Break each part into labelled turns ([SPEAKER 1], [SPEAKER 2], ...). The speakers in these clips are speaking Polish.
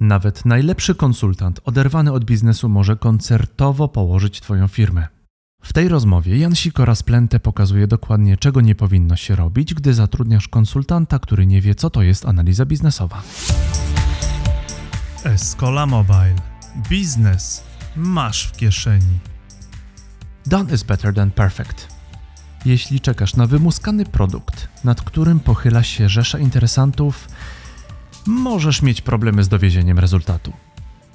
[SPEAKER 1] Nawet najlepszy konsultant oderwany od biznesu może koncertowo położyć Twoją firmę. W tej rozmowie Jan Sikora z Plente pokazuje dokładnie, czego nie powinno się robić, gdy zatrudniasz konsultanta, który nie wie, co to jest analiza biznesowa.
[SPEAKER 2] Escola Mobile. Biznes masz w kieszeni.
[SPEAKER 1] Done is better than perfect. Jeśli czekasz na wymuskany produkt, nad którym pochyla się rzesza interesantów, możesz mieć problemy z dowiezieniem rezultatu.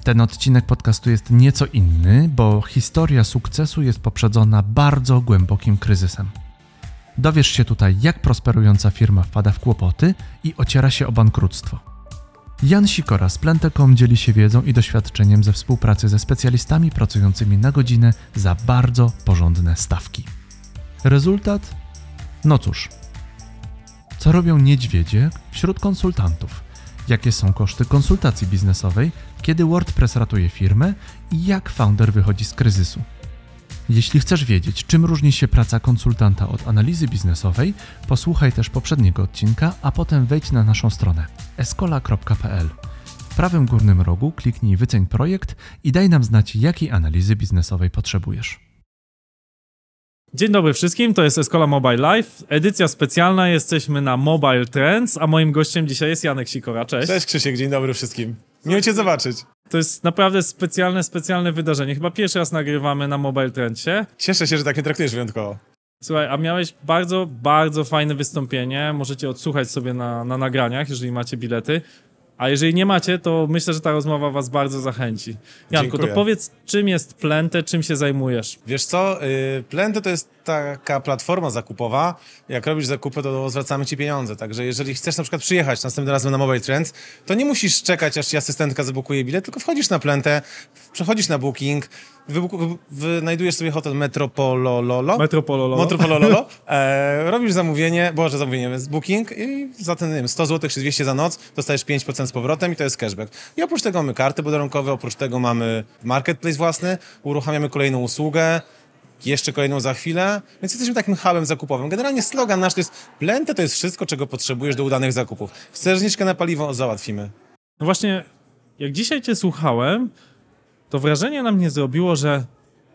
[SPEAKER 1] Ten odcinek podcastu jest nieco inny, bo historia sukcesu jest poprzedzona bardzo głębokim kryzysem. Dowiesz się tutaj, jak prosperująca firma wpada w kłopoty i ociera się o bankructwo. Jan Sikora z Plentekom dzieli się wiedzą i doświadczeniem ze współpracy ze specjalistami pracującymi na godzinę za bardzo porządne stawki. Rezultat? No cóż. Co robią niedźwiedzie wśród konsultantów? Jakie są koszty konsultacji biznesowej, kiedy WordPress ratuje firmę i jak founder wychodzi z kryzysu? Jeśli chcesz wiedzieć, czym różni się praca konsultanta od analizy biznesowej, posłuchaj też poprzedniego odcinka, a potem wejdź na naszą stronę escola.pl. W prawym górnym rogu kliknij Wyceń projekt i daj nam znać, jakiej analizy biznesowej potrzebujesz.
[SPEAKER 3] Dzień dobry wszystkim, to jest Escola Mobile Live. Edycja specjalna, jesteśmy na Mobile Trends, a moim gościem dzisiaj jest Janek Sikora. Cześć.
[SPEAKER 4] Cześć Krzysiek, dzień dobry wszystkim. Miło Cię zobaczyć.
[SPEAKER 3] To jest naprawdę specjalne, specjalne wydarzenie. Chyba pierwszy raz nagrywamy na Mobile Trendsie.
[SPEAKER 4] Cieszę się, że tak mnie traktujesz wyjątkowo.
[SPEAKER 3] Słuchaj, a miałeś bardzo, bardzo fajne wystąpienie. Możecie odsłuchać sobie na, na nagraniach, jeżeli macie bilety. A jeżeli nie macie, to myślę, że ta rozmowa was bardzo zachęci. Janku,
[SPEAKER 4] Dziękuję.
[SPEAKER 3] to powiedz, czym jest Plente, czym się zajmujesz?
[SPEAKER 4] Wiesz co, yy, Plente to jest taka platforma zakupowa. Jak robisz zakupy, to zwracamy Ci pieniądze. Także jeżeli chcesz na przykład przyjechać następnym razem na Mobile Trends, to nie musisz czekać, aż Ci asystentka zabukuje bilet, tylko wchodzisz na Plente, przechodzisz na Booking, wynajdujesz sobie hotel Metropolololo.
[SPEAKER 3] Metropololo.
[SPEAKER 4] Metropolololo. E, robisz zamówienie, boże zamówienie, z Booking i za ten, nie wiem, 100 zł czy 200 za noc dostajesz 5% z powrotem i to jest cashback. I oprócz tego mamy karty podarunkowe, oprócz tego mamy marketplace własny, uruchamiamy kolejną usługę, jeszcze kolejną za chwilę, więc jesteśmy takim hubem zakupowym. Generalnie slogan nasz to jest Plente to jest wszystko, czego potrzebujesz do udanych zakupów. Chcesz zniżkę na paliwo? Załatwimy.
[SPEAKER 3] No właśnie, jak dzisiaj cię słuchałem, to wrażenie na mnie zrobiło, że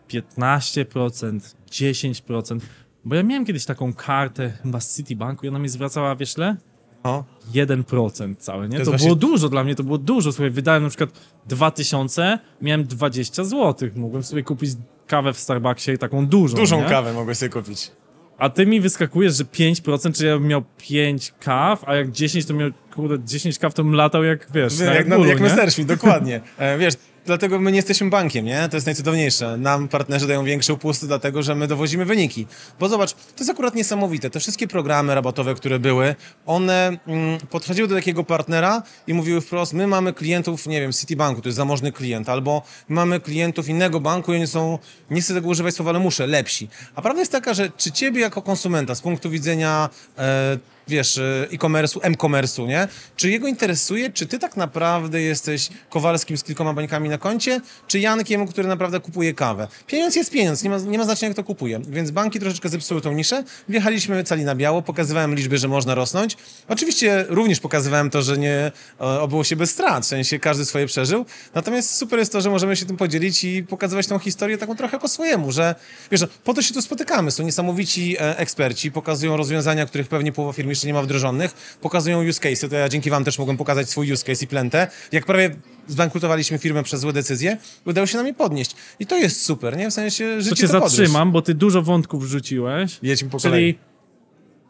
[SPEAKER 3] 15%, 10%, bo ja miałem kiedyś taką kartę chyba z Citibanku i ona mi zwracała, wiesz ile?
[SPEAKER 4] O,
[SPEAKER 3] 1% całe, nie? To, było
[SPEAKER 4] właśnie-
[SPEAKER 3] dużo dla mnie, to było dużo. Słuchaj, wydałem na przykład 2000, miałem 20 zł. Mogłem sobie kupić kawę w Starbucksie, taką dużą,
[SPEAKER 4] dużą
[SPEAKER 3] nie?
[SPEAKER 4] kawę mogłeś sobie kupić.
[SPEAKER 3] A ty mi wyskakujesz, że 5%, czy ja bym miał 5 kaw, a jak 10 to miał, kurde, 10 kaw to bym latał jak, wiesz, na
[SPEAKER 4] jak,
[SPEAKER 3] jak,
[SPEAKER 4] jak dokładnie. E, wiesz, dlatego my nie jesteśmy bankiem, nie? To jest najcudowniejsze. Nam partnerzy dają większe upusty, dlatego że my dowozimy wyniki. Bo zobacz, to jest akurat niesamowite. Te wszystkie programy rabatowe, które były, one mm, podchodziły do takiego partnera i mówiły wprost, my mamy klientów, nie wiem, Citibanku, to jest zamożny klient, albo mamy klientów innego banku i oni są, nie chcę tego używać słowa, ale muszę, lepsi. A prawda jest taka, że czy ciebie jako konsumenta z punktu widzenia e, wiesz, e, e-commerce'u, m-commerce'u, nie? Czy jego interesuje, czy ty tak naprawdę jesteś Kowalskim z kilkoma bańkami na koncie, czy Jankiem, który naprawdę kupuje kawę? Pieniądz jest pieniądz, nie ma, nie ma znaczenia, kto kupuje. Więc banki troszeczkę zepsuły tą niszę. Wjechaliśmy cali na biało, pokazywałem liczby, że można rosnąć. Oczywiście również pokazywałem to, że nie obyło się bez strat, w sensie każdy swoje przeżył. Natomiast super jest to, że możemy się tym podzielić i pokazywać tą historię taką trochę po swojemu, że wiesz, no, po to się tu spotykamy. Są niesamowici e, eksperci, pokazują rozwiązania, których pewnie połowa firm jeszcze nie ma wdrożonych, pokazują use case'y, to ja dzięki wam też mogłem pokazać swój use case i plentę. Jak prawie zbankrutowaliśmy firmę przez złe decyzje, udało się nam je podnieść. I to jest super, nie? W sensie życie
[SPEAKER 3] To cię
[SPEAKER 4] to
[SPEAKER 3] zatrzymam, bo ty dużo wątków wrzuciłeś.
[SPEAKER 4] Jedźmy po kolei.
[SPEAKER 3] Czyli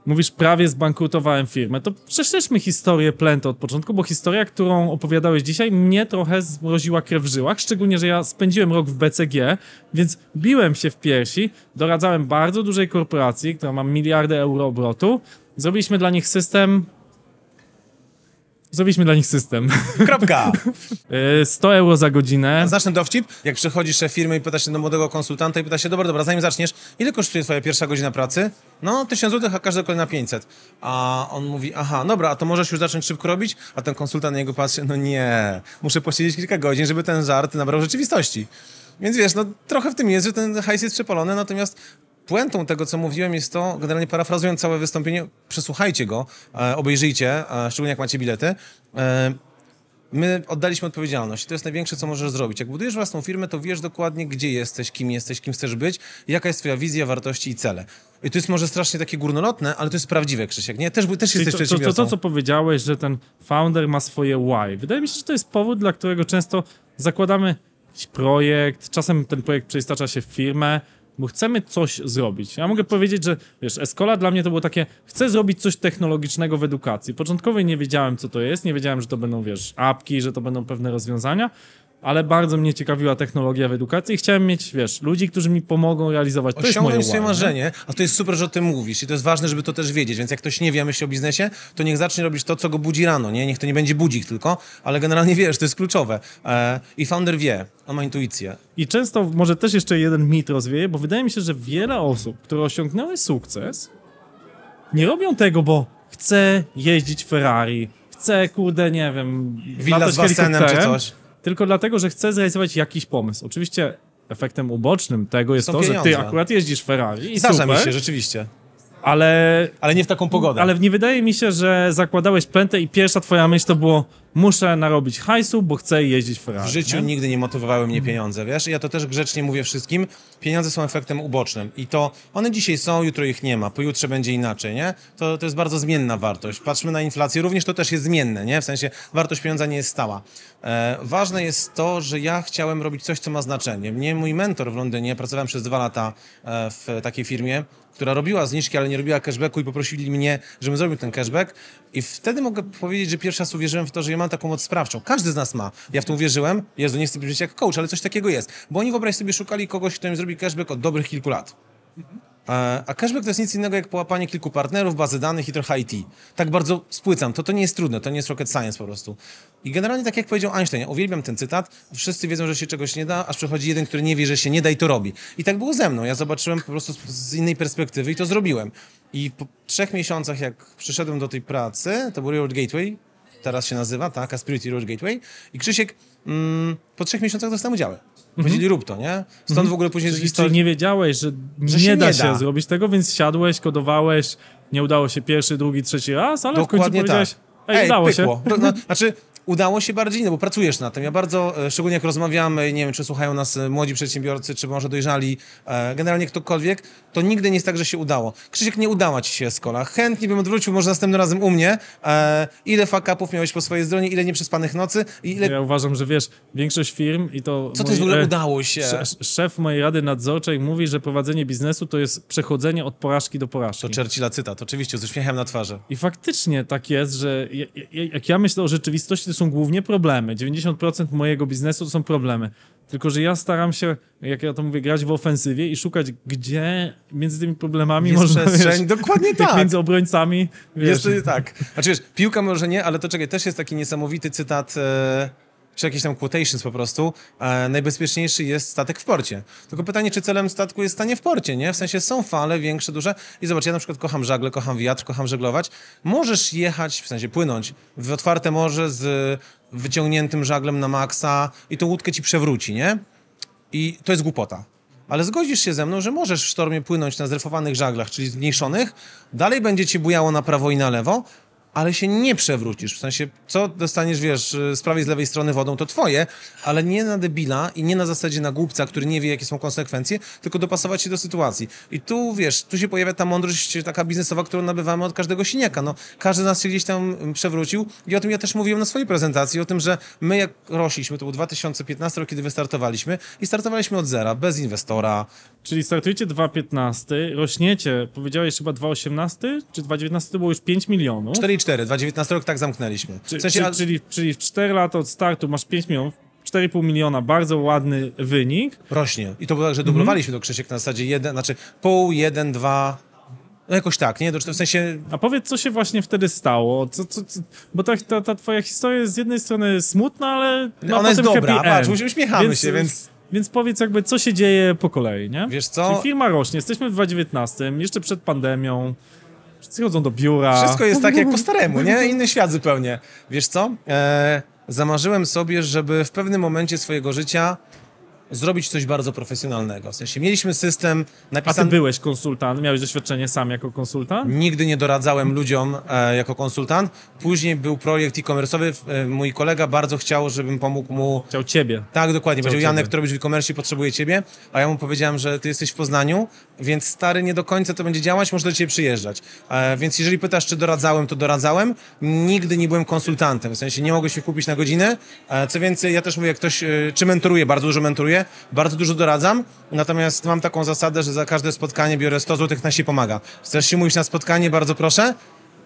[SPEAKER 3] mówisz, prawie zbankrutowałem firmę. To prześledźmy historię Plento od początku, bo historia, którą opowiadałeś dzisiaj, mnie trochę zmroziła krew w żyłach, szczególnie, że ja spędziłem rok w BCG, więc biłem się w piersi, doradzałem bardzo dużej korporacji, która ma miliardy euro obrotu. Zrobiliśmy dla nich system... Zrobiliśmy dla nich system.
[SPEAKER 4] Kropka!
[SPEAKER 3] Y, 100 euro za godzinę.
[SPEAKER 4] Zacznę dowcip. Jak przychodzisz szef firmy i pytasz się do młodego konsultanta i pytasz się, dobra, dobra, zanim zaczniesz, ile kosztuje twoja pierwsza godzina pracy? No, 1000 zł, a każda kolejna 500. A on mówi, aha, dobra, a to możesz już zacząć szybko robić? A ten konsultant na niego patrzy, no nie, muszę posiedzieć kilka godzin, żeby ten żart nabrał rzeczywistości. Więc wiesz, no trochę w tym jest, że ten hajs jest przepalony, natomiast puentą tego, co mówiłem, jest to, generalnie parafrazując całe wystąpienie, przesłuchajcie go, e, obejrzyjcie, e, szczególnie jak macie bilety. E, My oddaliśmy odpowiedzialność. To jest największe, co możesz zrobić. Jak budujesz własną firmę, to wiesz dokładnie, gdzie jesteś, kim jesteś, kim chcesz być, jaka jest twoja wizja, wartości i cele. I to jest może strasznie takie górnolotne, ale to jest prawdziwe, Krzysiek, nie? Też, też
[SPEAKER 3] Czyli
[SPEAKER 4] jesteś
[SPEAKER 3] to, to, to, to, co powiedziałeś, że ten founder ma swoje why. Wydaje mi się, że to jest powód, dla którego często zakładamy projekt, czasem ten projekt przeistacza się w firmę, bo chcemy coś zrobić. Ja mogę powiedzieć, że wiesz, Escola dla mnie to było takie, chcę zrobić coś technologicznego w edukacji. Początkowo nie wiedziałem, co to jest, nie wiedziałem, że to będą, wiesz, apki, że to będą pewne rozwiązania, ale bardzo mnie ciekawiła technologia w edukacji i chciałem mieć, wiesz, ludzi, którzy mi pomogą realizować. To jest moje
[SPEAKER 4] Osiągnąć swoje marzenie, a to jest super, że o tym mówisz i to jest ważne, żeby to też wiedzieć, więc jak ktoś nie wie, myśli o biznesie, to niech zacznie robić to, co go budzi rano, nie? Niech to nie będzie budzik tylko, ale generalnie wiesz, to jest kluczowe. E, I founder wie, on ma intuicję.
[SPEAKER 3] I często może też jeszcze jeden mit rozwieje, bo wydaje mi się, że wiele osób, które osiągnęły sukces, nie robią tego, bo chce jeździć Ferrari, chce, kurde, nie wiem,
[SPEAKER 4] Willa z basenem czy coś.
[SPEAKER 3] Tylko dlatego, że chce zrealizować jakiś pomysł. Oczywiście efektem ubocznym tego jest
[SPEAKER 4] Są
[SPEAKER 3] to, że ty
[SPEAKER 4] pieniądze.
[SPEAKER 3] akurat jeździsz Ferrari i
[SPEAKER 4] Zdarza
[SPEAKER 3] super,
[SPEAKER 4] mi się, rzeczywiście.
[SPEAKER 3] Ale,
[SPEAKER 4] Ale nie w taką pogodę.
[SPEAKER 3] ale nie wydaje mi się, że zakładałeś pętę i pierwsza twoja myśl to było muszę narobić hajsu, bo chcę jeździć Ferrari.
[SPEAKER 4] W życiu
[SPEAKER 3] nie?
[SPEAKER 4] nigdy nie motywowały mnie pieniądze, wiesz? I ja to też grzecznie mówię wszystkim. Pieniądze są efektem ubocznym i to one dzisiaj są, jutro ich nie ma, pojutrze będzie inaczej, nie? To, to jest bardzo zmienna wartość. Patrzmy na inflację, również to też jest zmienne, nie? W sensie wartość pieniądza nie jest stała. E, ważne jest to, że ja chciałem robić coś, co ma znaczenie. Mnie mój mentor w Londynie, pracowałem przez dwa lata e, w takiej firmie, która robiła zniżki, ale nie robiła cashbacku i poprosili mnie, żebym zrobił ten cashback. I wtedy mogę powiedzieć, że pierwszy raz uwierzyłem w to, że ja mam taką moc sprawczą. Każdy z nas ma. Ja w to uwierzyłem. Jezu, nie chcę brzmieć jak coach, ale coś takiego jest. Bo oni wyobraź sobie szukali kogoś, kto im zrobi cashback od dobrych kilku lat. A cashback to jest nic innego jak połapanie kilku partnerów, bazy danych i trochę IT. Tak bardzo spłycam. To, to nie jest trudne, to nie jest rocket science po prostu. I generalnie tak jak powiedział Einstein, ja uwielbiam ten cytat, wszyscy wiedzą, że się czegoś nie da, aż przychodzi jeden, który nie wie, że się nie da i to robi. I tak było ze mną. Ja zobaczyłem po prostu z, innej perspektywy i to zrobiłem. I po trzech miesiącach, jak przyszedłem do tej pracy, to był Reward Gateway, teraz się nazywa, tak, Aspirity Reward Gateway i Krzysiek mm, po trzech miesiącach dostałem udziały. Powiedzieli rób to, nie? Stąd w ogóle później
[SPEAKER 3] Czyli, czyli
[SPEAKER 4] historii...
[SPEAKER 3] nie wiedziałeś, że,
[SPEAKER 4] Że
[SPEAKER 3] nie
[SPEAKER 4] się
[SPEAKER 3] da
[SPEAKER 4] nie
[SPEAKER 3] się
[SPEAKER 4] da.
[SPEAKER 3] zrobić tego, więc siadłeś, kodowałeś, nie udało się pierwszy, drugi, trzeci raz, ale w końcu
[SPEAKER 4] Dokładnie
[SPEAKER 3] powiedziałeś,
[SPEAKER 4] tak.
[SPEAKER 3] Ej, udało
[SPEAKER 4] pykło.
[SPEAKER 3] się.
[SPEAKER 4] To, no, znaczy, udało się bardziej, no bo pracujesz na tym. Ja bardzo, e, szczególnie jak rozmawiamy, nie wiem, czy słuchają nas e, młodzi przedsiębiorcy, czy może dojrzali, e, generalnie ktokolwiek, to nigdy nie jest tak, że się udało. Krzysiek, nie udała ci się Escola. Chętnie bym odwrócił, może następnym razem u mnie. Ile fuck-upów miałeś po swojej stronie, ile nieprzespanych nocy i ile...
[SPEAKER 3] Ja uważam, że wiesz, większość firm i to...
[SPEAKER 4] Co to jest w ogóle udało się?
[SPEAKER 3] sze- Szef mojej rady nadzorczej mówi, że prowadzenie biznesu to jest przechodzenie od porażki do porażki.
[SPEAKER 4] To Churchilla cytat, oczywiście, z uśmiechem na twarzy.
[SPEAKER 3] I faktycznie tak jest, że jak ja myślę o rzeczywistości, to są głównie problemy. 90% mojego biznesu to są problemy. Tylko, że ja staram się, jak ja to mówię, grać w ofensywie i szukać, gdzie między tymi problemami
[SPEAKER 4] Jest
[SPEAKER 3] można,
[SPEAKER 4] przestrzeń,
[SPEAKER 3] wiesz,
[SPEAKER 4] dokładnie tak.
[SPEAKER 3] między obrońcami, wiesz,
[SPEAKER 4] Jest tak. Znaczy wiesz, piłka może nie, ale to czekaj, też jest taki niesamowity cytat, e, czy jakieś tam quotations po prostu. E, najbezpieczniejszy jest statek w porcie. Tylko pytanie, czy celem statku jest stanie w porcie, nie? W sensie są fale większe, duże i zobacz, ja na przykład kocham żagle, kocham wiatr, kocham żeglować. Możesz jechać, w sensie płynąć w otwarte morze z wyciągniętym żaglem na maksa i tą łódkę ci przewróci, nie? I to jest głupota. Ale zgodzisz się ze mną, że możesz w sztormie płynąć na zrefowanych żaglach, czyli zmniejszonych, dalej będzie ci bujało na prawo i na lewo, ale się nie przewrócisz. W sensie, co dostaniesz, wiesz, z prawej z lewej strony wodą, to twoje, ale nie na debila i nie na zasadzie na głupca, który nie wie, jakie są konsekwencje, tylko dopasować się do sytuacji. I tu, wiesz, tu się pojawia ta mądrość taka biznesowa, którą nabywamy od każdego siniaka. No, każdy z nas się gdzieś tam mm, przewrócił i o tym ja też mówiłem na swojej prezentacji, o tym, że my jak rośliśmy, to był 2015 rok, kiedy wystartowaliśmy i startowaliśmy od zera, bez inwestora,
[SPEAKER 3] Czyli startujecie 2,15, rośniecie, powiedziałeś chyba 2,18 czy 2,19 to było już 5 milionów.
[SPEAKER 4] 4,4, 2019 rok tak zamknęliśmy. W sensie,
[SPEAKER 3] czy,
[SPEAKER 4] a-
[SPEAKER 3] czyli, czyli w 4 lata od startu masz 5 milionów, 4,5 miliona, bardzo ładny wynik.
[SPEAKER 4] rośnie. I to było tak, że dublowaliśmy do Krzysiek na zasadzie jeden, znaczy pół, jeden, dwa, no jakoś tak, nie? W sensie
[SPEAKER 3] A powiedz, co się właśnie wtedy stało? Co, co, co, bo ta, ta, ta twoja historia jest z jednej strony smutna, ale ma
[SPEAKER 4] ona jest dobra, patrz, uśmiechamy się, więc-
[SPEAKER 3] Więc powiedz jakby, co się dzieje po kolei, nie?
[SPEAKER 4] Wiesz co?
[SPEAKER 3] Czyli firma rośnie, jesteśmy w 2019, jeszcze przed pandemią, wszyscy chodzą do biura.
[SPEAKER 4] wszystko jest tak jak po staremu, nie? Inny świat zupełnie. Wiesz co? E, zamarzyłem sobie, żeby w pewnym momencie swojego życia zrobić coś bardzo profesjonalnego. W sensie mieliśmy system
[SPEAKER 3] A ty
[SPEAKER 4] napisany...
[SPEAKER 3] byłeś konsultant, miałeś doświadczenie sam jako konsultant?
[SPEAKER 4] Nigdy nie doradzałem ludziom e, jako konsultant. Później był projekt e-commerce'owy. E, mój kolega bardzo chciał, żebym pomógł mu
[SPEAKER 3] Chciał ciebie.
[SPEAKER 4] Tak, dokładnie. Powiedział,
[SPEAKER 3] ciebie.
[SPEAKER 4] Janek, to robisz w e-commerce, potrzebuje ciebie. A ja mu powiedziałem, że ty jesteś w Poznaniu, więc stary, nie do końca to będzie działać, może do ciebie przyjeżdżać. E, więc jeżeli pytasz, czy doradzałem, to doradzałem. Nigdy nie byłem konsultantem, w sensie nie mogę się kupić na godzinę. E, co więcej, ja też mówię, jak ktoś, e, czy mentoruję, bardzo dużo bardzo dużo doradzam, natomiast mam taką zasadę, że za każde spotkanie biorę 100 zł na się pomaga. Chcesz się mówić na spotkanie, bardzo proszę,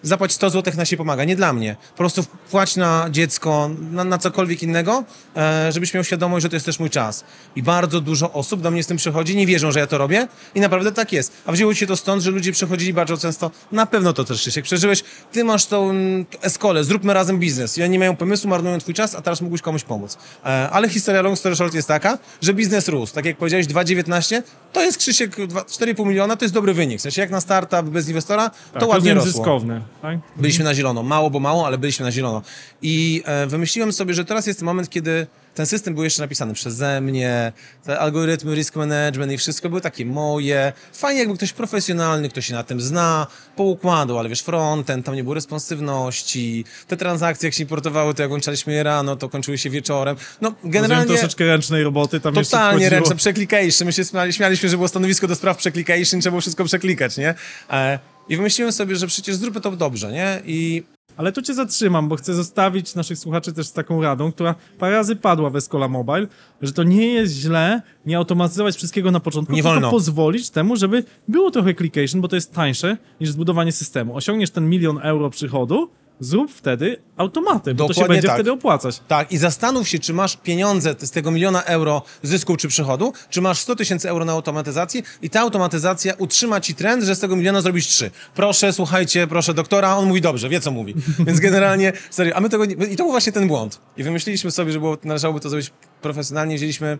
[SPEAKER 4] zapłać 100 zł na się pomaga, nie dla mnie. Po prostu wpłać na dziecko, na, na cokolwiek innego, e, żebyś miał świadomość, że to jest też mój czas. I bardzo dużo osób do mnie z tym przychodzi, nie wierzą, że ja to robię i naprawdę tak jest. A wzięło się to stąd, że ludzie przychodzili bardzo często, na pewno to też Krzysiek, przeżyłeś, ty masz tą mm, eskolę, zróbmy razem biznes. I oni nie mają pomysłu, marnują twój czas, a teraz mógłbyś komuś pomóc. E, ale historia long story short jest taka, że biznes rósł. Tak jak powiedziałeś, 2,19 to jest Krzysiek, dwa- 4,5 miliona, to jest dobry wynik. W sensie jak na startup bez inwestora, to
[SPEAKER 3] Tak,
[SPEAKER 4] ładnie
[SPEAKER 3] rozumiem,
[SPEAKER 4] rosło.
[SPEAKER 3] zyskowny. Tak?
[SPEAKER 4] Byliśmy na zielono. Mało, bo mało, ale byliśmy na zielono. I e, wymyśliłem sobie, że teraz jest ten moment, kiedy ten system był jeszcze napisany przeze mnie, te algorytmy, risk management i wszystko były takie moje. Fajnie, jakby ktoś profesjonalny, ktoś się na tym zna, poukładał, ale wiesz, frontend, tam nie było responsywności. Te transakcje, jak się importowały, to jak łączaliśmy je rano, to kończyły się wieczorem. No,
[SPEAKER 3] Rozumiem
[SPEAKER 4] generalnie...
[SPEAKER 3] troszeczkę ręcznej roboty tam
[SPEAKER 4] Totalnie ręczne, przeklikation. My się śmiali- śmialiśmy, że było stanowisko do spraw przeklikation, trzeba było wszystko przeklikać, nie? E, I wymyśliłem sobie, że przecież zróbmy to dobrze, nie? I
[SPEAKER 3] Ale tu cię zatrzymam, bo chcę zostawić naszych słuchaczy też z taką radą, która parę razy padła w Escola Mobile, że to nie jest źle nie automatyzować wszystkiego na początku,
[SPEAKER 4] Nie
[SPEAKER 3] tylko pozwolić temu, żeby było trochę clickation, bo to jest tańsze niż zbudowanie systemu. Osiągniesz ten milion euro przychodu, zrób wtedy automaty, bo to się
[SPEAKER 4] Dokładnie
[SPEAKER 3] będzie
[SPEAKER 4] tak.
[SPEAKER 3] wtedy opłacać.
[SPEAKER 4] Tak, i zastanów się, czy masz pieniądze z tego miliona euro zysku czy przychodu, czy masz 100 tysięcy euro na automatyzację i ta automatyzacja utrzyma ci trend, że z tego miliona zrobisz trzy. Proszę, słuchajcie, proszę doktora, on mówi dobrze, wie co mówi. Więc generalnie, serio, a my tego nie, i to był właśnie ten błąd. I wymyśliliśmy sobie, że było, należałoby to zrobić profesjonalnie, wzięliśmy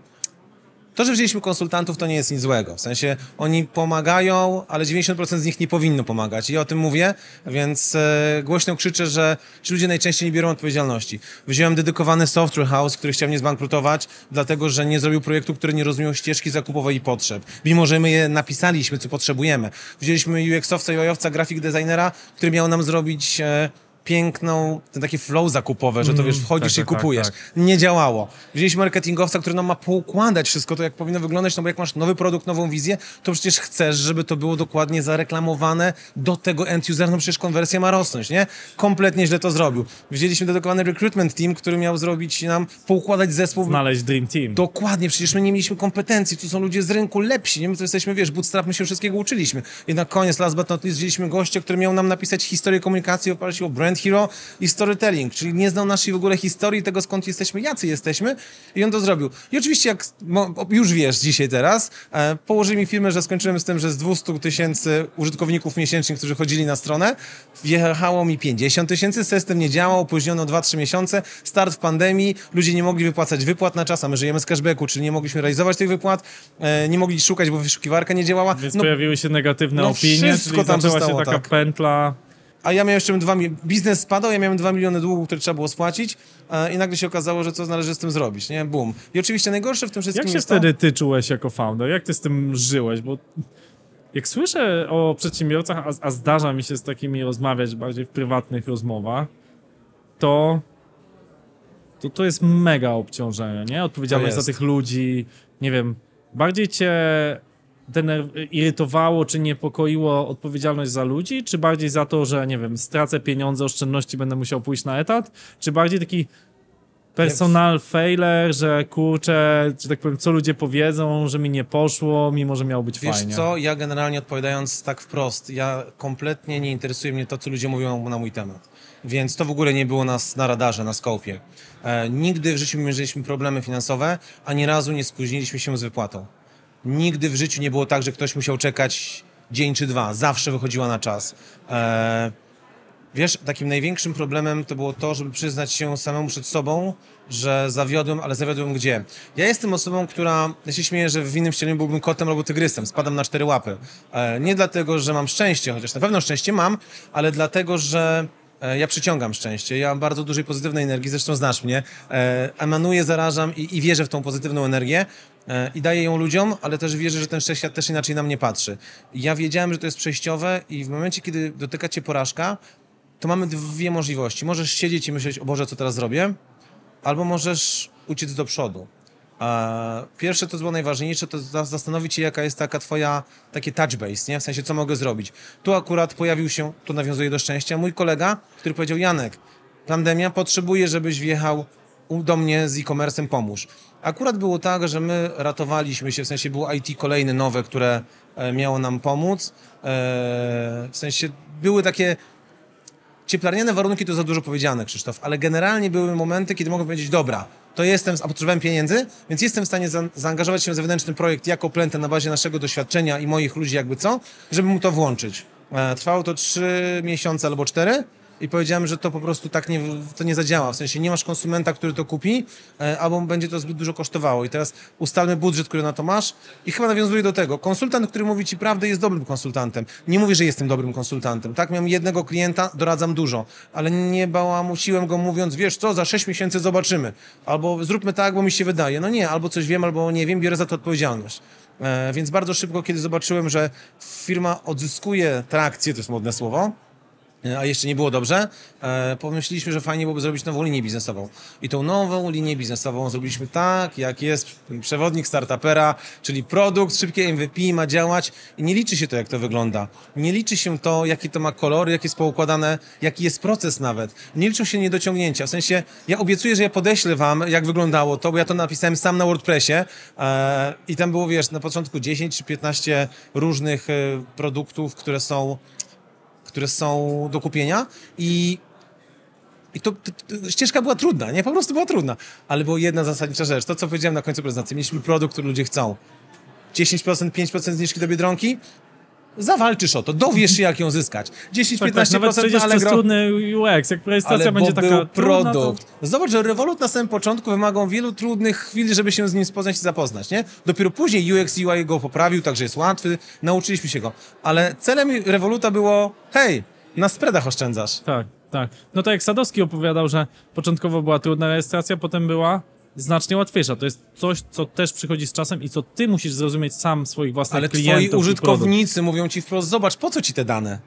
[SPEAKER 4] to, że wzięliśmy konsultantów, to nie jest nic złego. W sensie oni pomagają, ale 90% z nich nie powinno pomagać. I o tym mówię, więc e, głośno krzyczę, że ci ludzie najczęściej nie biorą odpowiedzialności. Wziąłem dedykowany software house, który chciał mnie zbankrutować, dlatego że nie zrobił projektu, który nie rozumiał ścieżki zakupowej i potrzeb. Mimo, że my je napisaliśmy, co potrzebujemy. Wzięliśmy UX-owca UI-owca, grafik designera, który miał nam zrobić... Piękną, ten takie flow zakupowe, że to wiesz, wchodzisz
[SPEAKER 3] tak,
[SPEAKER 4] i
[SPEAKER 3] tak,
[SPEAKER 4] kupujesz.
[SPEAKER 3] tak,
[SPEAKER 4] Nie działało. Wzięliśmy marketingowca, który nam ma poukładać wszystko to, jak powinno wyglądać, no bo jak masz nowy produkt, nową wizję, to przecież chcesz, żeby to było dokładnie zareklamowane do tego end user, no przecież konwersja ma rosnąć, nie? Kompletnie źle to zrobił. Wzięliśmy dedykowany recruitment team, który miał zrobić nam, poukładać zespół
[SPEAKER 3] Znaleźć Dream Team.
[SPEAKER 4] Dokładnie, przecież my nie mieliśmy kompetencji, tu są ludzie z rynku lepsi, nie? My to jesteśmy, wiesz, bootstrap, my się wszystkiego uczyliśmy. I na koniec, last but not least, wzięliśmy gościa, który miał nam napisać historię komunikacji w oparciu o brand hero i storytelling, czyli nie znał naszej w ogóle historii tego, skąd jesteśmy, jacy jesteśmy i on to zrobił. I oczywiście, jak już wiesz dzisiaj teraz, e, położyli mi firmę, że skończyłem z tym, że z 200 tysięcy użytkowników miesięcznych, którzy chodzili na stronę, wjechało mi 50 tysięcy, system nie działał, opóźniono 2-3 miesiące, start w pandemii, ludzie nie mogli wypłacać wypłat na czas, a my żyjemy z cashbacku, czyli nie mogliśmy realizować tych wypłat, e, nie mogli szukać, bo wyszukiwarka nie działała.
[SPEAKER 3] Więc
[SPEAKER 4] No,
[SPEAKER 3] pojawiły się negatywne
[SPEAKER 4] no
[SPEAKER 3] opinie,
[SPEAKER 4] wszystko
[SPEAKER 3] czyli
[SPEAKER 4] tam
[SPEAKER 3] zaczęła się taka
[SPEAKER 4] tak.
[SPEAKER 3] pętla.
[SPEAKER 4] A ja miałem jeszcze dwa, biznes spadał, ja miałem 2 miliony długów, które trzeba było spłacić e, i nagle się okazało, że co należy z tym zrobić, nie? Boom. I oczywiście najgorsze w tym wszystkim
[SPEAKER 3] Jak się
[SPEAKER 4] jest to...
[SPEAKER 3] wtedy ty czułeś jako founder? Jak ty z tym żyłeś? Bo jak słyszę o przedsiębiorcach, a, a zdarza mi się z takimi rozmawiać bardziej w prywatnych rozmowach, to to, to jest mega obciążenie, nie? Odpowiedzialność za
[SPEAKER 4] jest.
[SPEAKER 3] tych ludzi, nie wiem, bardziej cię irytowało czy niepokoiło odpowiedzialność za ludzi, czy bardziej za to, że nie wiem, stracę pieniądze, oszczędności, będę musiał pójść na etat, czy bardziej taki personal failure, że kurczę, że tak powiem, co ludzie powiedzą, że mi nie poszło, mimo że miało być
[SPEAKER 4] Wiesz
[SPEAKER 3] fajnie.
[SPEAKER 4] co, ja generalnie odpowiadając tak wprost, ja kompletnie nie interesuje mnie to, co ludzie mówią na mój temat. Więc to w ogóle nie było nas na radarze, na skopie. E, nigdy w życiu nie mieliśmy problemy finansowe, ani razu nie spóźniliśmy się z wypłatą. Nigdy w życiu nie było tak, że ktoś musiał czekać dzień czy dwa. Zawsze wychodziła na czas. E, Wiesz, takim największym problemem to było to, żeby przyznać się samemu przed sobą, że zawiodłem, ale zawiodłem gdzie? Ja jestem osobą, która, ja się śmieję, że w innym wcieleniu byłbym kotem albo tygrysem, spadam na cztery łapy. E, nie dlatego, że mam szczęście, chociaż na pewno szczęście mam, ale dlatego, że e, ja przyciągam szczęście. Ja mam bardzo dużej pozytywnej energii, zresztą znasz mnie. E, emanuję, zarażam i, i wierzę w tą pozytywną energię. E, i daję ją ludziom, ale też wierzę, że ten wszechświat też inaczej na mnie patrzy. Ja wiedziałem, że to jest przejściowe i w momencie, kiedy dotyka cię porażka, to mamy dwie możliwości. Możesz siedzieć i myśleć, o Boże, co teraz zrobię? Albo możesz uciec do przodu. A Pierwsze, to było najważniejsze, to za- zastanowić się, jaka jest taka twoja, takie touch base, nie? W sensie, co mogę zrobić. Tu akurat pojawił się, to nawiązuje do szczęścia, mój kolega, który powiedział, Janek, pandemia, potrzebuję, żebyś wjechał do mnie z e-commerce'em, pomóż. Akurat było tak, że my ratowaliśmy się, w sensie było IT kolejne nowe, które e, miało nam pomóc. E, w sensie były takie cieplarniane warunki to za dużo powiedziane, Krzysztof, ale generalnie były momenty, kiedy mogłem powiedzieć, dobra, to jestem, a potrzebowałem pieniędzy, więc jestem w stanie za, zaangażować się w zewnętrzny projekt jako plentę na bazie naszego doświadczenia i moich ludzi jakby co, żeby mu to włączyć. E, trwało to trzy miesiące albo cztery i powiedziałem, że to po prostu tak nie, to nie zadziała. W sensie nie masz konsumenta, który to kupi, e, albo będzie to zbyt dużo kosztowało. I teraz ustalmy budżet, który na to masz i chyba nawiązuje do tego. Konsultant, który mówi ci prawdę, jest dobrym konsultantem. Nie mówię, że jestem dobrym konsultantem. Tak, miałem jednego klienta, doradzam dużo, ale nie bałamusiłem go mówiąc, wiesz co, za 6 miesięcy zobaczymy. Albo zróbmy tak, bo mi się wydaje. No nie, albo coś wiem, albo nie wiem, biorę za to odpowiedzialność. E, więc bardzo szybko, kiedy zobaczyłem, że firma odzyskuje trakcję, to jest modne słowo, a jeszcze nie było dobrze, e, pomyśleliśmy, że fajnie byłoby zrobić nową linię biznesową. I tą nową linię biznesową zrobiliśmy tak, jak jest przewodnik startupera, czyli produkt, szybkie MVP ma działać i nie liczy się to, jak to wygląda. Nie liczy się to, jakie to ma kolory, jak jest poukładane, jaki jest proces nawet. Nie liczą się niedociągnięcia. W sensie, ja obiecuję, że ja podeślę wam, jak wyglądało to, bo ja to napisałem sam na WordPressie e, i tam było, wiesz, na początku 10 czy 15 różnych e, produktów, które są które są do kupienia i, i to, to, to ścieżka była trudna, nie? Po prostu była trudna. Ale była jedna zasadnicza rzecz, to co powiedziałem na końcu prezentacji. Mieliśmy produkt, który ludzie chcą. 10%, 5% zniżki do Biedronki, zawalczysz o to, dowiesz się jak ją zyskać. 10-15%
[SPEAKER 3] Tak, tak, nawet
[SPEAKER 4] na Allegro,
[SPEAKER 3] trudny UX, jak rejestracja
[SPEAKER 4] ale
[SPEAKER 3] będzie taka
[SPEAKER 4] był
[SPEAKER 3] trudna,
[SPEAKER 4] produkt. Zobacz, że Revolut na samym początku wymagał wielu trudnych chwil, żeby się z nim spoznać i zapoznać, nie? Dopiero później UX UI go poprawił, także jest łatwy, nauczyliśmy się go. Ale celem Revoluta było, hej, na spredach oszczędzasz.
[SPEAKER 3] To, tak, tak. No to jak Sadowski opowiadał, że początkowo była trudna rejestracja, potem była znacznie łatwiejsza. To jest coś, co też przychodzi z czasem i co ty musisz zrozumieć sam swoich własnych
[SPEAKER 4] Ale
[SPEAKER 3] klientów.
[SPEAKER 4] twoi
[SPEAKER 3] i produkt.
[SPEAKER 4] użytkownicy mówią ci wprost, zobacz, po co ci te dane?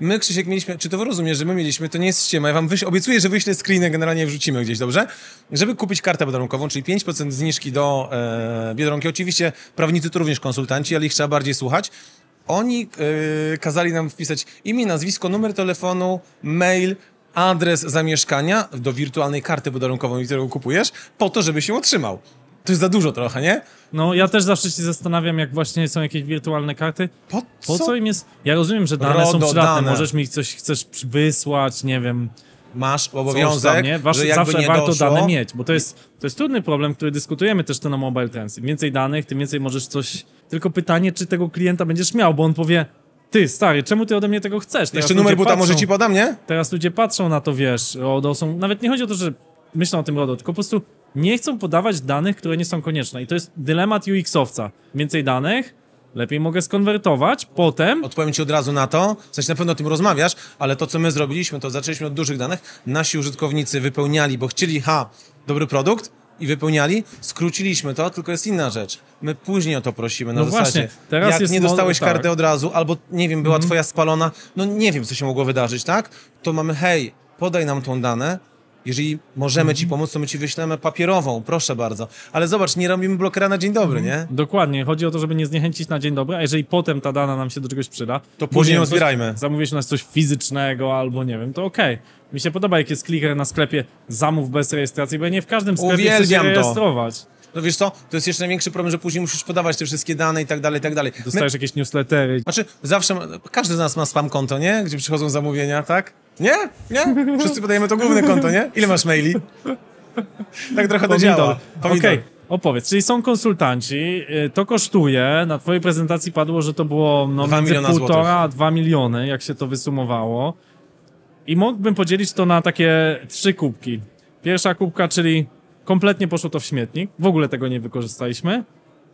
[SPEAKER 4] My, Krzysiek, mieliśmy, czy to wy rozumiesz, że my mieliśmy, to nie jest ściema, ja wam wyś, obiecuję, że wyślę screeny, generalnie wrzucimy gdzieś, dobrze? Żeby kupić kartę biedronkową, czyli 5% zniżki do e, Biedronki, oczywiście prawnicy to również konsultanci, ale ich trzeba bardziej słuchać. Oni e, kazali nam wpisać imię, nazwisko, numer telefonu, mail, adres zamieszkania do wirtualnej karty podarunkowej, którą kupujesz, po to, żeby się otrzymał. To jest za dużo trochę, nie?
[SPEAKER 3] No ja też zawsze się zastanawiam, jak właśnie są jakieś wirtualne karty.
[SPEAKER 4] Po,
[SPEAKER 3] Po co, im jest... Ja rozumiem, że dane są
[SPEAKER 4] RODO,
[SPEAKER 3] przydatne.
[SPEAKER 4] dane.
[SPEAKER 3] Możesz mi coś, chcesz wysłać, nie wiem,
[SPEAKER 4] Masz
[SPEAKER 3] tam,
[SPEAKER 4] obowiązek,
[SPEAKER 3] nie? Wasz,
[SPEAKER 4] że jakby
[SPEAKER 3] zawsze
[SPEAKER 4] nie
[SPEAKER 3] warto
[SPEAKER 4] doszło,
[SPEAKER 3] dane mieć, bo to jest, to jest trudny problem, który dyskutujemy też to na Mobile Trends. Im więcej danych, tym więcej możesz coś... Tylko pytanie, czy tego klienta będziesz miał, bo on powie, ty stary, czemu ty ode mnie tego chcesz? Teraz
[SPEAKER 4] Jeszcze numer buta
[SPEAKER 3] patrzą-
[SPEAKER 4] może ci podam, nie?
[SPEAKER 3] Teraz ludzie patrzą na to, wiesz, RODO są... Nawet nie chodzi o to, że myślą o tym RODO, tylko po prostu nie chcą podawać danych, które nie są konieczne. I to jest dylemat UX-owca. Więcej danych, lepiej mogę skonwertować, potem...
[SPEAKER 4] Odpowiem ci od razu na to, w sensie na pewno o tym rozmawiasz, ale to, co my zrobiliśmy, to zaczęliśmy od dużych danych. Nasi użytkownicy wypełniali, bo chcieli, ha, dobry produkt i wypełniali, skróciliśmy to, tylko jest inna rzecz. My później o to prosimy na
[SPEAKER 3] No
[SPEAKER 4] zasadzie.
[SPEAKER 3] właśnie, teraz
[SPEAKER 4] jak
[SPEAKER 3] jest
[SPEAKER 4] nie dostałeś
[SPEAKER 3] tak.
[SPEAKER 4] karty od razu, albo nie wiem, była twoja spalona, no nie wiem, co się mogło wydarzyć, tak? To mamy, hej, podaj nam tą dane, jeżeli możemy ci pomóc, to my ci wyślemy papierową, proszę bardzo. Ale zobacz, nie robimy blokera na dzień dobry, nie?
[SPEAKER 3] Dokładnie, chodzi o to, żeby nie zniechęcić na dzień dobry, a jeżeli potem ta dana nam się do czegoś przyda,
[SPEAKER 4] To później
[SPEAKER 3] nie
[SPEAKER 4] ją zbierajmy.
[SPEAKER 3] Zamówisz u nas coś fizycznego albo nie wiem, to okej. Mi się podoba, jak jest kliker na sklepie zamów bez rejestracji, bo ja nie w każdym sklepie chcę się
[SPEAKER 4] Uwielbiam to.
[SPEAKER 3] rejestrować.
[SPEAKER 4] No wiesz co, to jest jeszcze największy problem, że później musisz podawać te wszystkie dane i tak dalej, i tak dalej. My,
[SPEAKER 3] Dostajesz jakieś newslettery.
[SPEAKER 4] znaczy, zawsze, każdy z nas ma spam konto, nie? Gdzie przychodzą zamówienia, tak? Nie? Nie? Wszyscy podajemy to główne konto, nie? Ile masz maili? Tak trochę to działa.
[SPEAKER 3] Okej,
[SPEAKER 4] Pomidor.
[SPEAKER 3] opowiedz, czyli są konsultanci, y, to kosztuje, na twojej prezentacji padło, że to było no, między półtora a dwa miliony, jak się to wysumowało. I mógłbym podzielić to na takie trzy kubki. Pierwsza kubka, czyli kompletnie poszło to w śmietnik, w ogóle tego nie wykorzystaliśmy.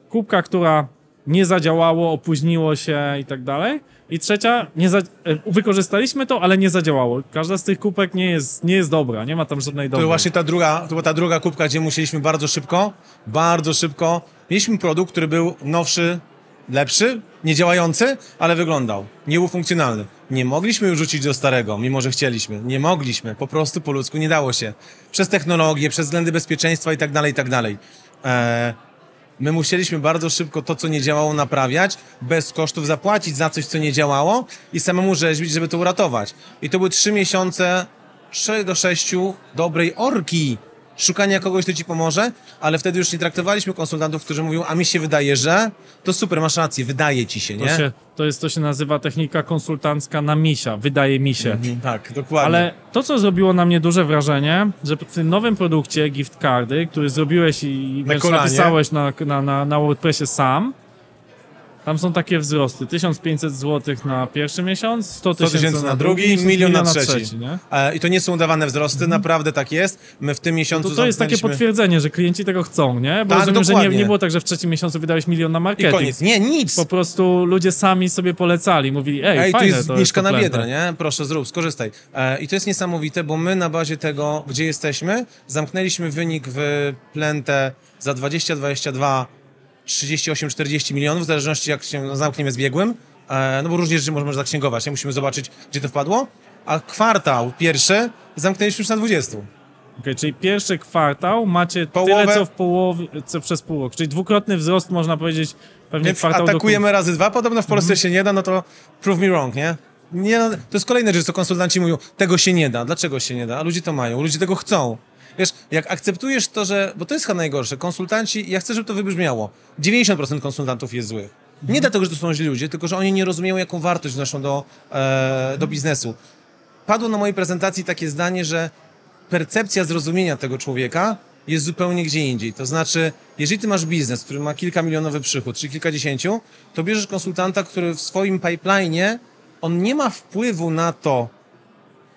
[SPEAKER 3] Kubka, która nie zadziałało, opóźniło się i tak dalej. I trzecia, nie za... e, wykorzystaliśmy to, ale nie zadziałało. Każda z tych kubek nie jest, nie jest dobra, nie ma tam żadnej
[SPEAKER 4] To
[SPEAKER 3] dobrej.
[SPEAKER 4] właśnie ta druga, to była ta druga kubka, gdzie musieliśmy bardzo szybko, bardzo szybko. Mieliśmy produkt, który był nowszy, lepszy, niedziałający, ale wyglądał. Nie był funkcjonalny. Nie mogliśmy już rzucić do starego, mimo że chcieliśmy. Nie mogliśmy. Po prostu po ludzku nie dało się. Przez technologię, przez względy bezpieczeństwa i tak dalej, i tak dalej. Eee, My musieliśmy bardzo szybko to, co nie działało, naprawiać, bez kosztów zapłacić za coś, co nie działało i samemu rzeźbić, żeby to uratować. I to były trzy miesiące, trzy do sześciu dobrej orki. Szukania kogoś, kto ci pomoże, ale wtedy już nie traktowaliśmy konsultantów, którzy mówią, a mi się wydaje, że to super, masz rację, wydaje ci się,
[SPEAKER 3] To,
[SPEAKER 4] nie?
[SPEAKER 3] się, to jest, to się nazywa technika konsultancka na misia, wydaje mi się.
[SPEAKER 4] Mhm, Tak, dokładnie.
[SPEAKER 3] Ale to, co zrobiło na mnie duże wrażenie, że w tym nowym produkcie gift cardy, który zrobiłeś i wręcz
[SPEAKER 4] kolanie.
[SPEAKER 3] napisałeś na, na, na, na WordPressie sam, tam są takie wzrosty. 1500 zł na pierwszy miesiąc, 100
[SPEAKER 4] 100
[SPEAKER 3] tysięcy na drugi,
[SPEAKER 4] milion na trzeci.
[SPEAKER 3] nie?
[SPEAKER 4] E, I to nie są udawane wzrosty, naprawdę tak jest. My w tym miesiącu
[SPEAKER 3] To, to jest takie potwierdzenie, że klienci tego chcą, nie? Bo
[SPEAKER 4] Tak,
[SPEAKER 3] rozumiem, że nie, nie było tak, że w trzecim miesiącu wydałeś milion na
[SPEAKER 4] I
[SPEAKER 3] marketing.
[SPEAKER 4] koniec. Nie, nic!
[SPEAKER 3] Po prostu ludzie sami sobie polecali, mówili, ej,
[SPEAKER 4] Ej, to
[SPEAKER 3] fajne
[SPEAKER 4] jest
[SPEAKER 3] to
[SPEAKER 4] mieszka
[SPEAKER 3] to
[SPEAKER 4] na
[SPEAKER 3] plente.
[SPEAKER 4] biedrę, nie? Proszę, zrób, skorzystaj. E, I to jest niesamowite, bo my na bazie tego, gdzie jesteśmy, zamknęliśmy wynik w Plentę za 20-22, 38-40 milionów, w zależności jak się no, zamkniemy z biegłym, e, no bo różnie rzeczy możemy zaksięgować, nie? Musimy zobaczyć, gdzie to wpadło. A kwartał pierwszy zamknęliśmy już na 20.
[SPEAKER 3] Okej, czyli pierwszy kwartał macie
[SPEAKER 4] Połowę.
[SPEAKER 3] tyle, co w połowie, co przez pół roku. Czyli dwukrotny wzrost, można powiedzieć, pewnie
[SPEAKER 4] Więc
[SPEAKER 3] kwartał
[SPEAKER 4] atakujemy razy dwa, podobno w Polsce się nie da, no to prove me wrong, nie? nie no, to jest kolejna rzecz, co konsultanci mówią, tego się nie da, dlaczego się nie da, a ludzie to mają, ludzie tego chcą. Wiesz, jak akceptujesz to, że, bo to jest chyba najgorsze, konsultanci, ja chcę, żeby to wybrzmiało, 90% konsultantów jest złych. Nie dlatego, że to są źli ludzie, tylko że oni nie rozumieją, jaką wartość wnoszą do, e, do biznesu. Padło na mojej prezentacji takie zdanie, że percepcja zrozumienia tego człowieka jest zupełnie gdzie indziej. To znaczy, jeżeli ty masz biznes, który ma kilka milionowy przychód, czy kilkadziesięciu, to bierzesz konsultanta, który w swoim pipeline'ie, on nie ma wpływu na to,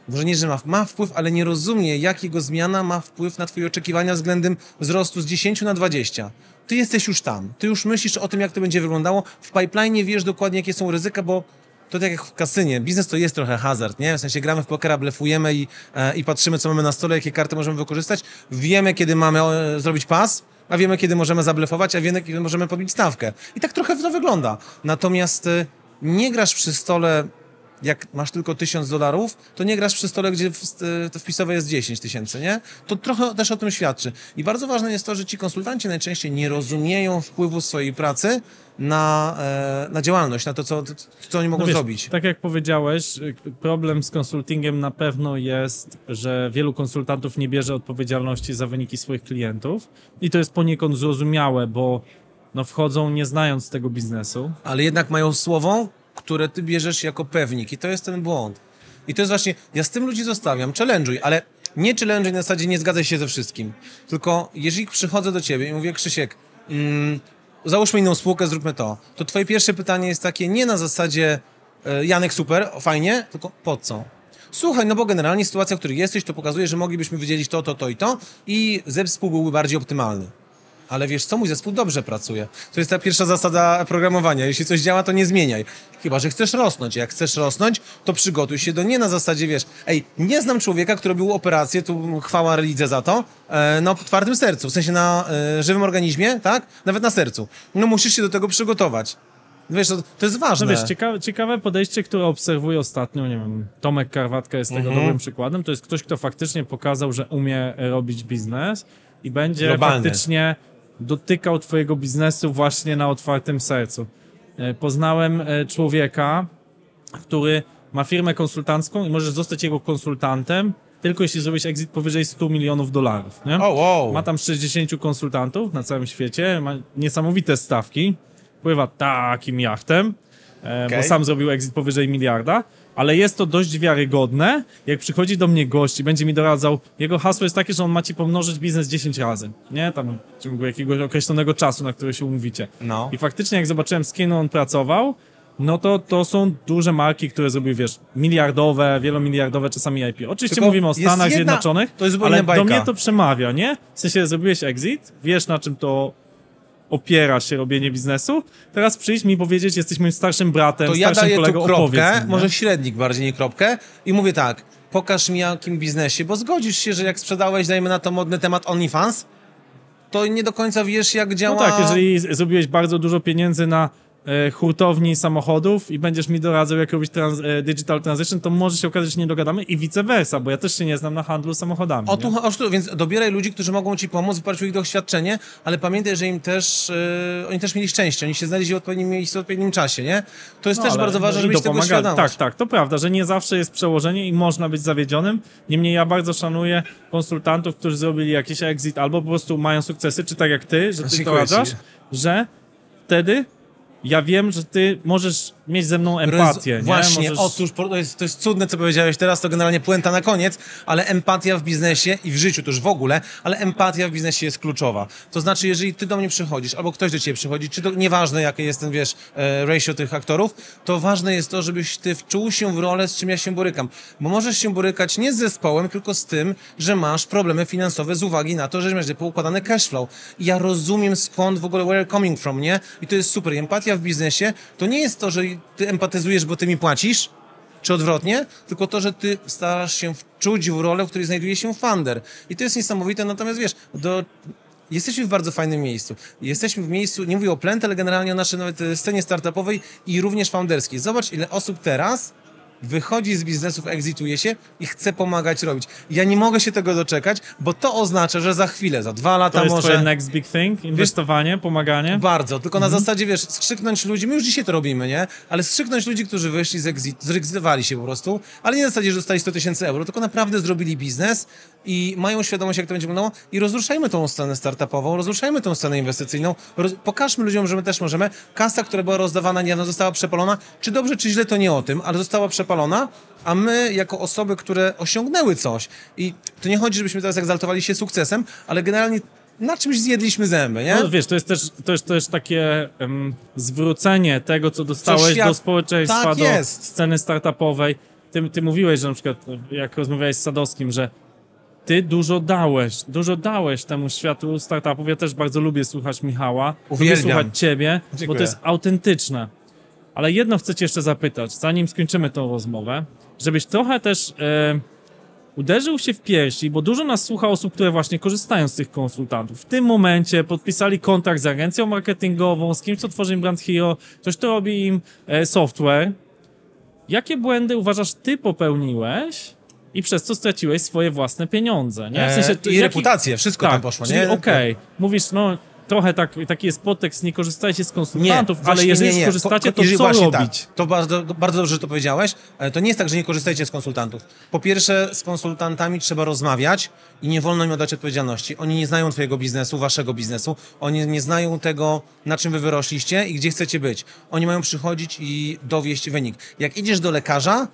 [SPEAKER 4] może nie, że ma, ma wpływ, ale nie rozumie, jak jego zmiana ma wpływ na twoje oczekiwania względem wzrostu z 10 na 20. Ty jesteś już tam. Ty już myślisz o tym, jak to będzie wyglądało. W pipeline wiesz dokładnie, jakie są ryzyka, bo to tak jak w kasynie. Biznes to jest trochę hazard, nie? W sensie gramy w pokera, blefujemy i, e, i patrzymy, co mamy na stole, jakie karty możemy wykorzystać. Wiemy, kiedy mamy e, zrobić pas, a wiemy, kiedy możemy zablefować, a wiemy, kiedy możemy podbić stawkę. I tak trochę to wygląda. Natomiast e, nie grasz przy stole jak masz tylko 1000 dolarów, to nie grasz przy stole, gdzie wpisowe jest 10 tysięcy, nie? To trochę też o tym świadczy. I bardzo ważne jest to, że ci konsultanci najczęściej nie rozumieją wpływu swojej pracy na, e, na działalność, na to, co, co oni mogą
[SPEAKER 3] No wiesz,
[SPEAKER 4] zrobić.
[SPEAKER 3] Tak jak powiedziałeś, y, problem z konsultingiem na pewno jest, że wielu konsultantów nie bierze odpowiedzialności za wyniki swoich klientów i to jest poniekąd zrozumiałe, bo no wchodzą nie znając tego biznesu.
[SPEAKER 4] ale jednak mają słowo, które ty bierzesz jako pewnik i to jest ten błąd. I to jest właśnie, ja z tym ludzi zostawiam, challenge'uj, ale nie challenge'uj na zasadzie nie zgadzaj się ze wszystkim, tylko jeżeli przychodzę do ciebie i mówię, Krzysiek, mm, załóżmy inną spółkę, zróbmy to, to twoje pierwsze pytanie jest takie nie na zasadzie e, Janek super, fajnie, tylko po co? Słuchaj, no bo generalnie sytuacja, w której jesteś, to pokazuje, że moglibyśmy wydzielić to, to, to i to i zespół byłby bardziej optymalny. Ale wiesz co, mój zespół dobrze pracuje. To jest ta pierwsza zasada programowania. Jeśli coś działa, to nie zmieniaj. Chyba, że chcesz rosnąć. Jak chcesz rosnąć, to przygotuj się do nie na zasadzie, wiesz, ej, nie znam człowieka, który robił operację, tu chwała religii za to, e, na twardym sercu, w sensie na e, żywym organizmie, tak? Nawet na sercu. No musisz się do tego przygotować. Wiesz, to, to jest ważne.
[SPEAKER 3] No wiesz, ciekawe, ciekawe podejście, które obserwuję ostatnio, nie wiem, Tomek Karwatka jest tego
[SPEAKER 4] Mhm.
[SPEAKER 3] dobrym przykładem, to jest ktoś, kto faktycznie pokazał, że umie robić biznes i będzie
[SPEAKER 4] Globalny.
[SPEAKER 3] faktycznie dotykał twojego biznesu właśnie na otwartym sercu. E, Poznałem e, człowieka, który ma firmę konsultancką i możesz zostać jego konsultantem tylko jeśli zrobisz exit powyżej 100 milionów dolarów, nie?
[SPEAKER 4] O, wow.
[SPEAKER 3] Ma tam 60 konsultantów na całym świecie, ma niesamowite stawki, pływa takim jachtem, e,
[SPEAKER 4] Okej.
[SPEAKER 3] bo sam zrobił exit powyżej miliarda, ale jest to dość wiarygodne. Jak przychodzi do mnie gość i będzie mi doradzał, jego hasło jest takie, że on ma ci pomnożyć biznes 10 razy, nie? Tam w ciągu jakiegoś określonego czasu, na który się umówicie.
[SPEAKER 4] No.
[SPEAKER 3] I faktycznie jak zobaczyłem z kim on pracował, no to to są duże marki, które zrobiły, wiesz, miliardowe, wielomiliardowe czasami IP. Oczywiście
[SPEAKER 4] Tylko
[SPEAKER 3] mówimy o Stanach
[SPEAKER 4] jedna-
[SPEAKER 3] Zjednoczonych, ale
[SPEAKER 4] bajka.
[SPEAKER 3] do mnie to przemawia, nie? W sensie zrobiłeś exit, wiesz na czym to opiera się robienie biznesu, teraz przyjdź mi powiedzieć, jesteś moim starszym bratem,
[SPEAKER 4] To ja
[SPEAKER 3] starszym
[SPEAKER 4] daję tu
[SPEAKER 3] kolegą, opowiedz
[SPEAKER 4] kropkę,
[SPEAKER 3] mi,
[SPEAKER 4] może średnik bardziej nie kropkę i mówię tak, pokaż mi jakim biznesie, bo zgodzisz się, że jak sprzedałeś, dajmy na to modny temat OnlyFans, to nie do końca wiesz jak
[SPEAKER 3] No
[SPEAKER 4] działa...
[SPEAKER 3] tak, jeżeli zrobiłeś bardzo dużo pieniędzy na hurtowni samochodów i będziesz mi doradzał, jak robić trans, e, digital transition, to może się okazać, że nie dogadamy i vice versa, bo ja też się nie znam na handlu samochodami.
[SPEAKER 4] O tu, o tu, więc dobieraj ludzi, którzy mogą ci pomóc, wyparć ich doświadczenie, ale pamiętaj, że im też, yy, oni też mieli szczęście, oni się znaleźli w odpowiednim miejscu, w odpowiednim czasie, nie? To jest
[SPEAKER 3] No,
[SPEAKER 4] też bardzo ważne,
[SPEAKER 3] no
[SPEAKER 4] żebyś tego świadomość.
[SPEAKER 3] Tak, tak, to prawda, że nie zawsze jest przełożenie i można być zawiedzionym. Niemniej ja bardzo szanuję konsultantów, którzy zrobili jakiś exit albo po prostu mają sukcesy, czy tak jak ty, że ty doradzasz, że wtedy ja wiem, że ty możesz mieć ze mną empatię.
[SPEAKER 4] Roz-
[SPEAKER 3] nie?
[SPEAKER 4] Właśnie,
[SPEAKER 3] możesz...
[SPEAKER 4] otóż to jest, to jest cudne, co powiedziałeś teraz, to generalnie puenta na koniec, ale empatia w biznesie i w życiu już w ogóle, ale empatia w biznesie jest kluczowa. To znaczy, jeżeli ty do mnie przychodzisz, albo ktoś do ciebie przychodzi, czy to nieważne, jakie jest ten, wiesz, e, ratio tych aktorów, to ważne jest to, żebyś ty wczuł się w rolę, z czym ja się borykam. Bo możesz się borykać nie z zespołem, tylko z tym, że masz problemy finansowe z uwagi na to, że masz poukładany cash flow. I ja rozumiem skąd w ogóle where coming from, nie? I to jest super. I empatia w biznesie to nie jest to, że ty empatyzujesz, bo ty mi płacisz, czy odwrotnie, tylko to, że ty starasz się wczuć w rolę, w której znajduje się funder. I to jest niesamowite, natomiast wiesz, do... Jesteśmy w bardzo fajnym miejscu. Jesteśmy w miejscu, nie mówię o Plant, ale generalnie o naszej nawet e, scenie startupowej i również founderskiej. Zobacz, ile osób teraz wychodzi z biznesów, exituje się i chce pomagać robić. Ja nie mogę się tego doczekać, bo to oznacza, że za chwilę, za dwa lata
[SPEAKER 3] To jest
[SPEAKER 4] może...
[SPEAKER 3] twoje next big thing? Inwestowanie, pomaganie?
[SPEAKER 4] Bardzo, tylko
[SPEAKER 3] Mhm.
[SPEAKER 4] na zasadzie, wiesz, skrzyknąć ludzi, my już dzisiaj to robimy, nie? Ale skrzyknąć ludzi, którzy wyszli z exit, zrezygnowali się po prostu, ale nie na zasadzie, że dostali 100 tysięcy euro, tylko naprawdę zrobili biznes i mają świadomość, jak to będzie wyglądało i rozruszajmy tą scenę startupową, rozruszajmy tą scenę inwestycyjną, roz... pokażmy ludziom, że my też możemy. Kasa, która była rozdawana niedawno, została przepalona, czy dobrze, czy źle, to nie o tym, ale została przepalona, a my jako osoby, które osiągnęły coś i to nie chodzi, żebyśmy teraz egzaltowali się sukcesem, ale generalnie na czymś zjedliśmy zęby, nie?
[SPEAKER 3] No wiesz, to jest też, to jest też takie em, zwrócenie tego, co dostałeś do społeczeństwa,
[SPEAKER 4] Tak
[SPEAKER 3] do
[SPEAKER 4] jest.
[SPEAKER 3] sceny startupowej. Ty, ty mówiłeś, że na przykład, jak rozmawiałeś z Sadowskim, że ty dużo dałeś, dużo dałeś temu światu startupów. Ja też bardzo lubię słuchać Michała, lubię
[SPEAKER 4] Uwielbiam.
[SPEAKER 3] słuchać ciebie, bo
[SPEAKER 4] Dziękuję.
[SPEAKER 3] to jest autentyczne. Ale jedno chcę cię jeszcze zapytać, zanim skończymy tą rozmowę, żebyś trochę też e, uderzył się w piersi, bo dużo nas słucha osób, które właśnie korzystają z tych konsultantów. W tym momencie podpisali kontrakt z agencją marketingową, z kimś, co tworzy im Brand Hero, ktoś, kto robi im e, software. Jakie błędy uważasz, ty popełniłeś i przez co straciłeś swoje własne pieniądze? Nie?
[SPEAKER 4] E,
[SPEAKER 3] to
[SPEAKER 4] I
[SPEAKER 3] jaki-
[SPEAKER 4] reputację, wszystko
[SPEAKER 3] tak,
[SPEAKER 4] tam poszło, nie?
[SPEAKER 3] okej, mówisz, no trochę tak, taki jest podtekst, nie korzystajcie z konsultantów, ale
[SPEAKER 4] właśnie
[SPEAKER 3] jeżeli
[SPEAKER 4] nie, nie.
[SPEAKER 3] skorzystacie,
[SPEAKER 4] Ko-
[SPEAKER 3] to
[SPEAKER 4] jeżeli
[SPEAKER 3] co
[SPEAKER 4] właśnie
[SPEAKER 3] robić?
[SPEAKER 4] Tak. To bardzo, bardzo dobrze że to powiedziałeś. To nie jest tak, że nie korzystajcie z konsultantów. Po pierwsze, z konsultantami trzeba rozmawiać i nie wolno im oddać odpowiedzialności. Oni nie znają twojego biznesu, waszego biznesu. Oni nie znają tego, na czym wy wyrośliście i gdzie chcecie być. Oni mają przychodzić i dowieść wynik. Jak idziesz do lekarza,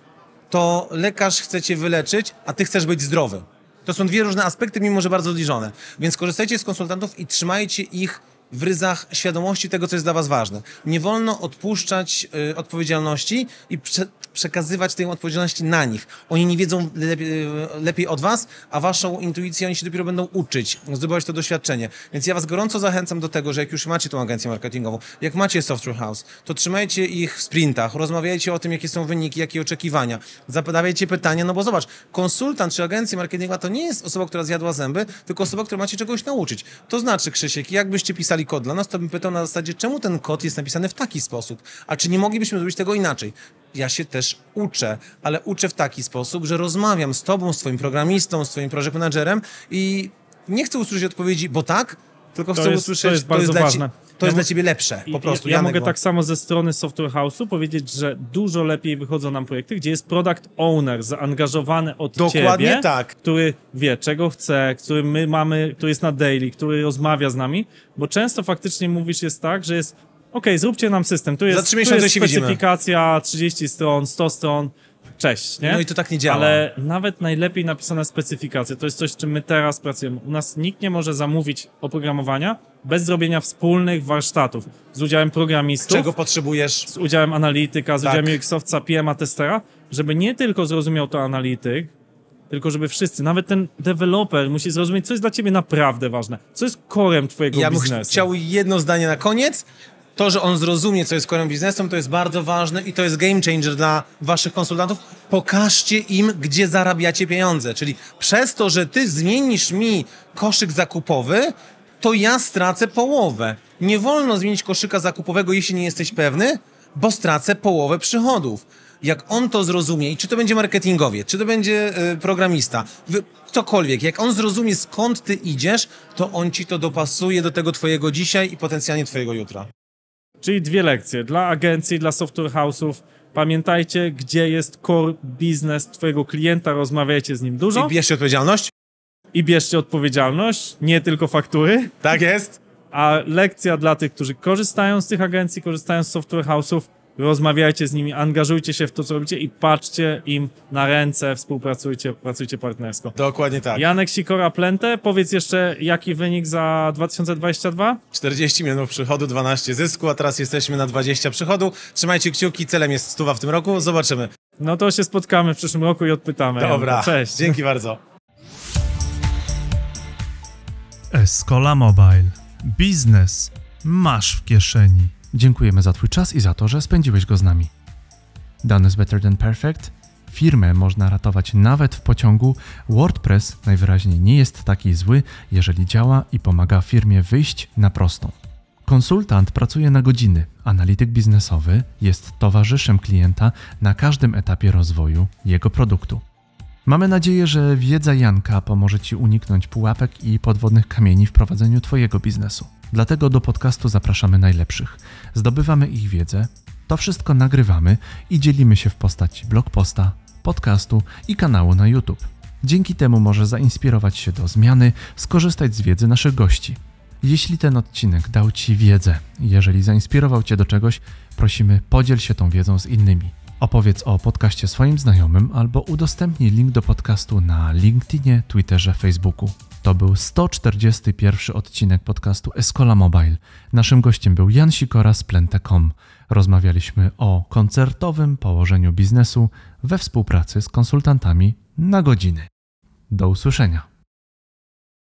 [SPEAKER 4] to lekarz chce cię wyleczyć, a ty chcesz być zdrowy. To są dwie różne aspekty, mimo że bardzo zbliżone. Więc korzystajcie z konsultantów i trzymajcie ich w ryzach świadomości tego, co jest dla was ważne. Nie wolno odpuszczać y, odpowiedzialności i prze, przekazywać tej odpowiedzialności na nich. Oni nie wiedzą lepiej, y, lepiej od was, a waszą intuicję oni się dopiero będą uczyć, zdobywać to doświadczenie. Więc ja was gorąco zachęcam do tego, że jak już macie tą agencję marketingową, jak macie software house, to trzymajcie ich w sprintach, rozmawiajcie o tym, jakie są wyniki, jakie oczekiwania, zadawiajcie pytania, no bo zobacz, konsultant czy agencja marketingowa to nie jest osoba, która zjadła zęby, tylko osoba, która macie czegoś nauczyć. To znaczy, Krzysiek, jakbyście pisali kod dla nas, to bym pytał na zasadzie, czemu ten kod jest napisany w taki sposób, a czy nie moglibyśmy zrobić tego inaczej? Ja się też uczę, ale uczę w taki sposób, że rozmawiam z tobą, z twoim programistą, z twoim project managerem i nie chcę usłyszeć odpowiedzi, bo tak, tylko
[SPEAKER 3] To
[SPEAKER 4] chcę
[SPEAKER 3] jest-
[SPEAKER 4] usłyszeć,
[SPEAKER 3] to jest bardzo
[SPEAKER 4] dla,
[SPEAKER 3] ważne.
[SPEAKER 4] to jest
[SPEAKER 3] Ja
[SPEAKER 4] dla ciebie lepsze, po prostu.
[SPEAKER 3] Ja, ja mogę tak samo ze strony Software House'u powiedzieć, że dużo lepiej wychodzą nam projekty, gdzie jest product owner zaangażowany od
[SPEAKER 4] Dokładnie
[SPEAKER 3] ciebie,
[SPEAKER 4] tak.
[SPEAKER 3] który wie, czego chce, który my mamy, który jest na daily, który rozmawia z nami, bo często faktycznie mówisz jest tak, że jest okej, zróbcie nam system, tu
[SPEAKER 4] Za
[SPEAKER 3] jest, tu
[SPEAKER 4] miesiące
[SPEAKER 3] jest
[SPEAKER 4] się widzimy.
[SPEAKER 3] specyfikacja 30 stron, 100 stron, cześć, nie?
[SPEAKER 4] No i to tak nie działa.
[SPEAKER 3] Ale nawet najlepiej napisane specyfikacje, to jest coś, z czym my teraz pracujemy. U nas nikt nie może zamówić oprogramowania bez zrobienia wspólnych warsztatów z udziałem programistów,
[SPEAKER 4] Czego potrzebujesz?
[SPEAKER 3] z udziałem analityka, z
[SPEAKER 4] Tak.
[SPEAKER 3] udziałem UX-owca, PM-a, testera, żeby nie tylko zrozumiał to analityk, tylko żeby wszyscy, nawet ten deweloper musi zrozumieć, co jest dla ciebie naprawdę ważne, co jest korem twojego
[SPEAKER 4] Ja bym
[SPEAKER 3] biznesu.
[SPEAKER 4] chciał jedno zdanie na koniec. To, że on zrozumie, co jest korem biznesem, to jest bardzo ważne i to jest game changer dla waszych konsultantów. Pokażcie im, gdzie zarabiacie pieniądze. Czyli przez to, że ty zmienisz mi koszyk zakupowy, to ja stracę połowę. Nie wolno zmienić koszyka zakupowego, jeśli nie jesteś pewny, bo stracę połowę przychodów. Jak on to zrozumie, i czy to będzie marketingowiec, czy to będzie y, programista, wy, ktokolwiek, jak on zrozumie skąd ty idziesz, to on ci to dopasuje do tego twojego dzisiaj i potencjalnie twojego jutra.
[SPEAKER 3] Czyli dwie lekcje. Dla agencji, dla software house'ów. Pamiętajcie, gdzie jest core biznes twojego klienta, rozmawiajcie z nim dużo
[SPEAKER 4] I bierzcie odpowiedzialność.
[SPEAKER 3] i bierzcie odpowiedzialność, nie tylko faktury.
[SPEAKER 4] Tak jest.
[SPEAKER 3] A lekcja dla tych, którzy korzystają z tych agencji, korzystają z software house'ów, rozmawiajcie z nimi, angażujcie się w to, co robicie i patrzcie im na ręce, współpracujcie, pracujcie partnersko.
[SPEAKER 4] Dokładnie tak.
[SPEAKER 3] Janek Sikora Plente, powiedz jeszcze, jaki wynik za 2022?
[SPEAKER 4] 40 milionów przychodu, 12 zysku, a teraz jesteśmy na 20 przychodu. Trzymajcie kciuki, celem jest stuwa w tym roku. Zobaczymy.
[SPEAKER 3] No to się spotkamy w przyszłym roku i odpytamy.
[SPEAKER 4] Dobra.
[SPEAKER 3] Cześć.
[SPEAKER 4] Dzięki bardzo.
[SPEAKER 2] Escola Mobile. Biznes masz w kieszeni.
[SPEAKER 1] Dziękujemy za Twój czas i za to, że spędziłeś go z nami. Done is better than perfect. Firmę można ratować nawet w pociągu. WordPress najwyraźniej nie jest taki zły, jeżeli działa i pomaga firmie wyjść na prostą. Konsultant pracuje na godziny, analityk biznesowy jest towarzyszem klienta na każdym etapie rozwoju jego produktu. Mamy nadzieję, że wiedza Janka pomoże Ci uniknąć pułapek i podwodnych kamieni w prowadzeniu Twojego biznesu. Dlatego do podcastu zapraszamy najlepszych. Zdobywamy ich wiedzę, to wszystko nagrywamy i dzielimy się w postaci blogposta, podcastu i kanału na YouTube. Dzięki temu może zainspirować się do zmiany, skorzystać z wiedzy naszych gości. Jeśli ten odcinek dał Ci wiedzę, jeżeli zainspirował Cię do czegoś, prosimy podziel się tą wiedzą z innymi. Opowiedz o podcaście swoim znajomym albo udostępnij link do podcastu na LinkedInie, Twitterze, Facebooku. To był 141 odcinek podcastu Escola Mobile. Naszym gościem był Jan Sikora z Plente.com. Rozmawialiśmy o koncertowym położeniu biznesu we współpracy z konsultantami na godziny. Do usłyszenia.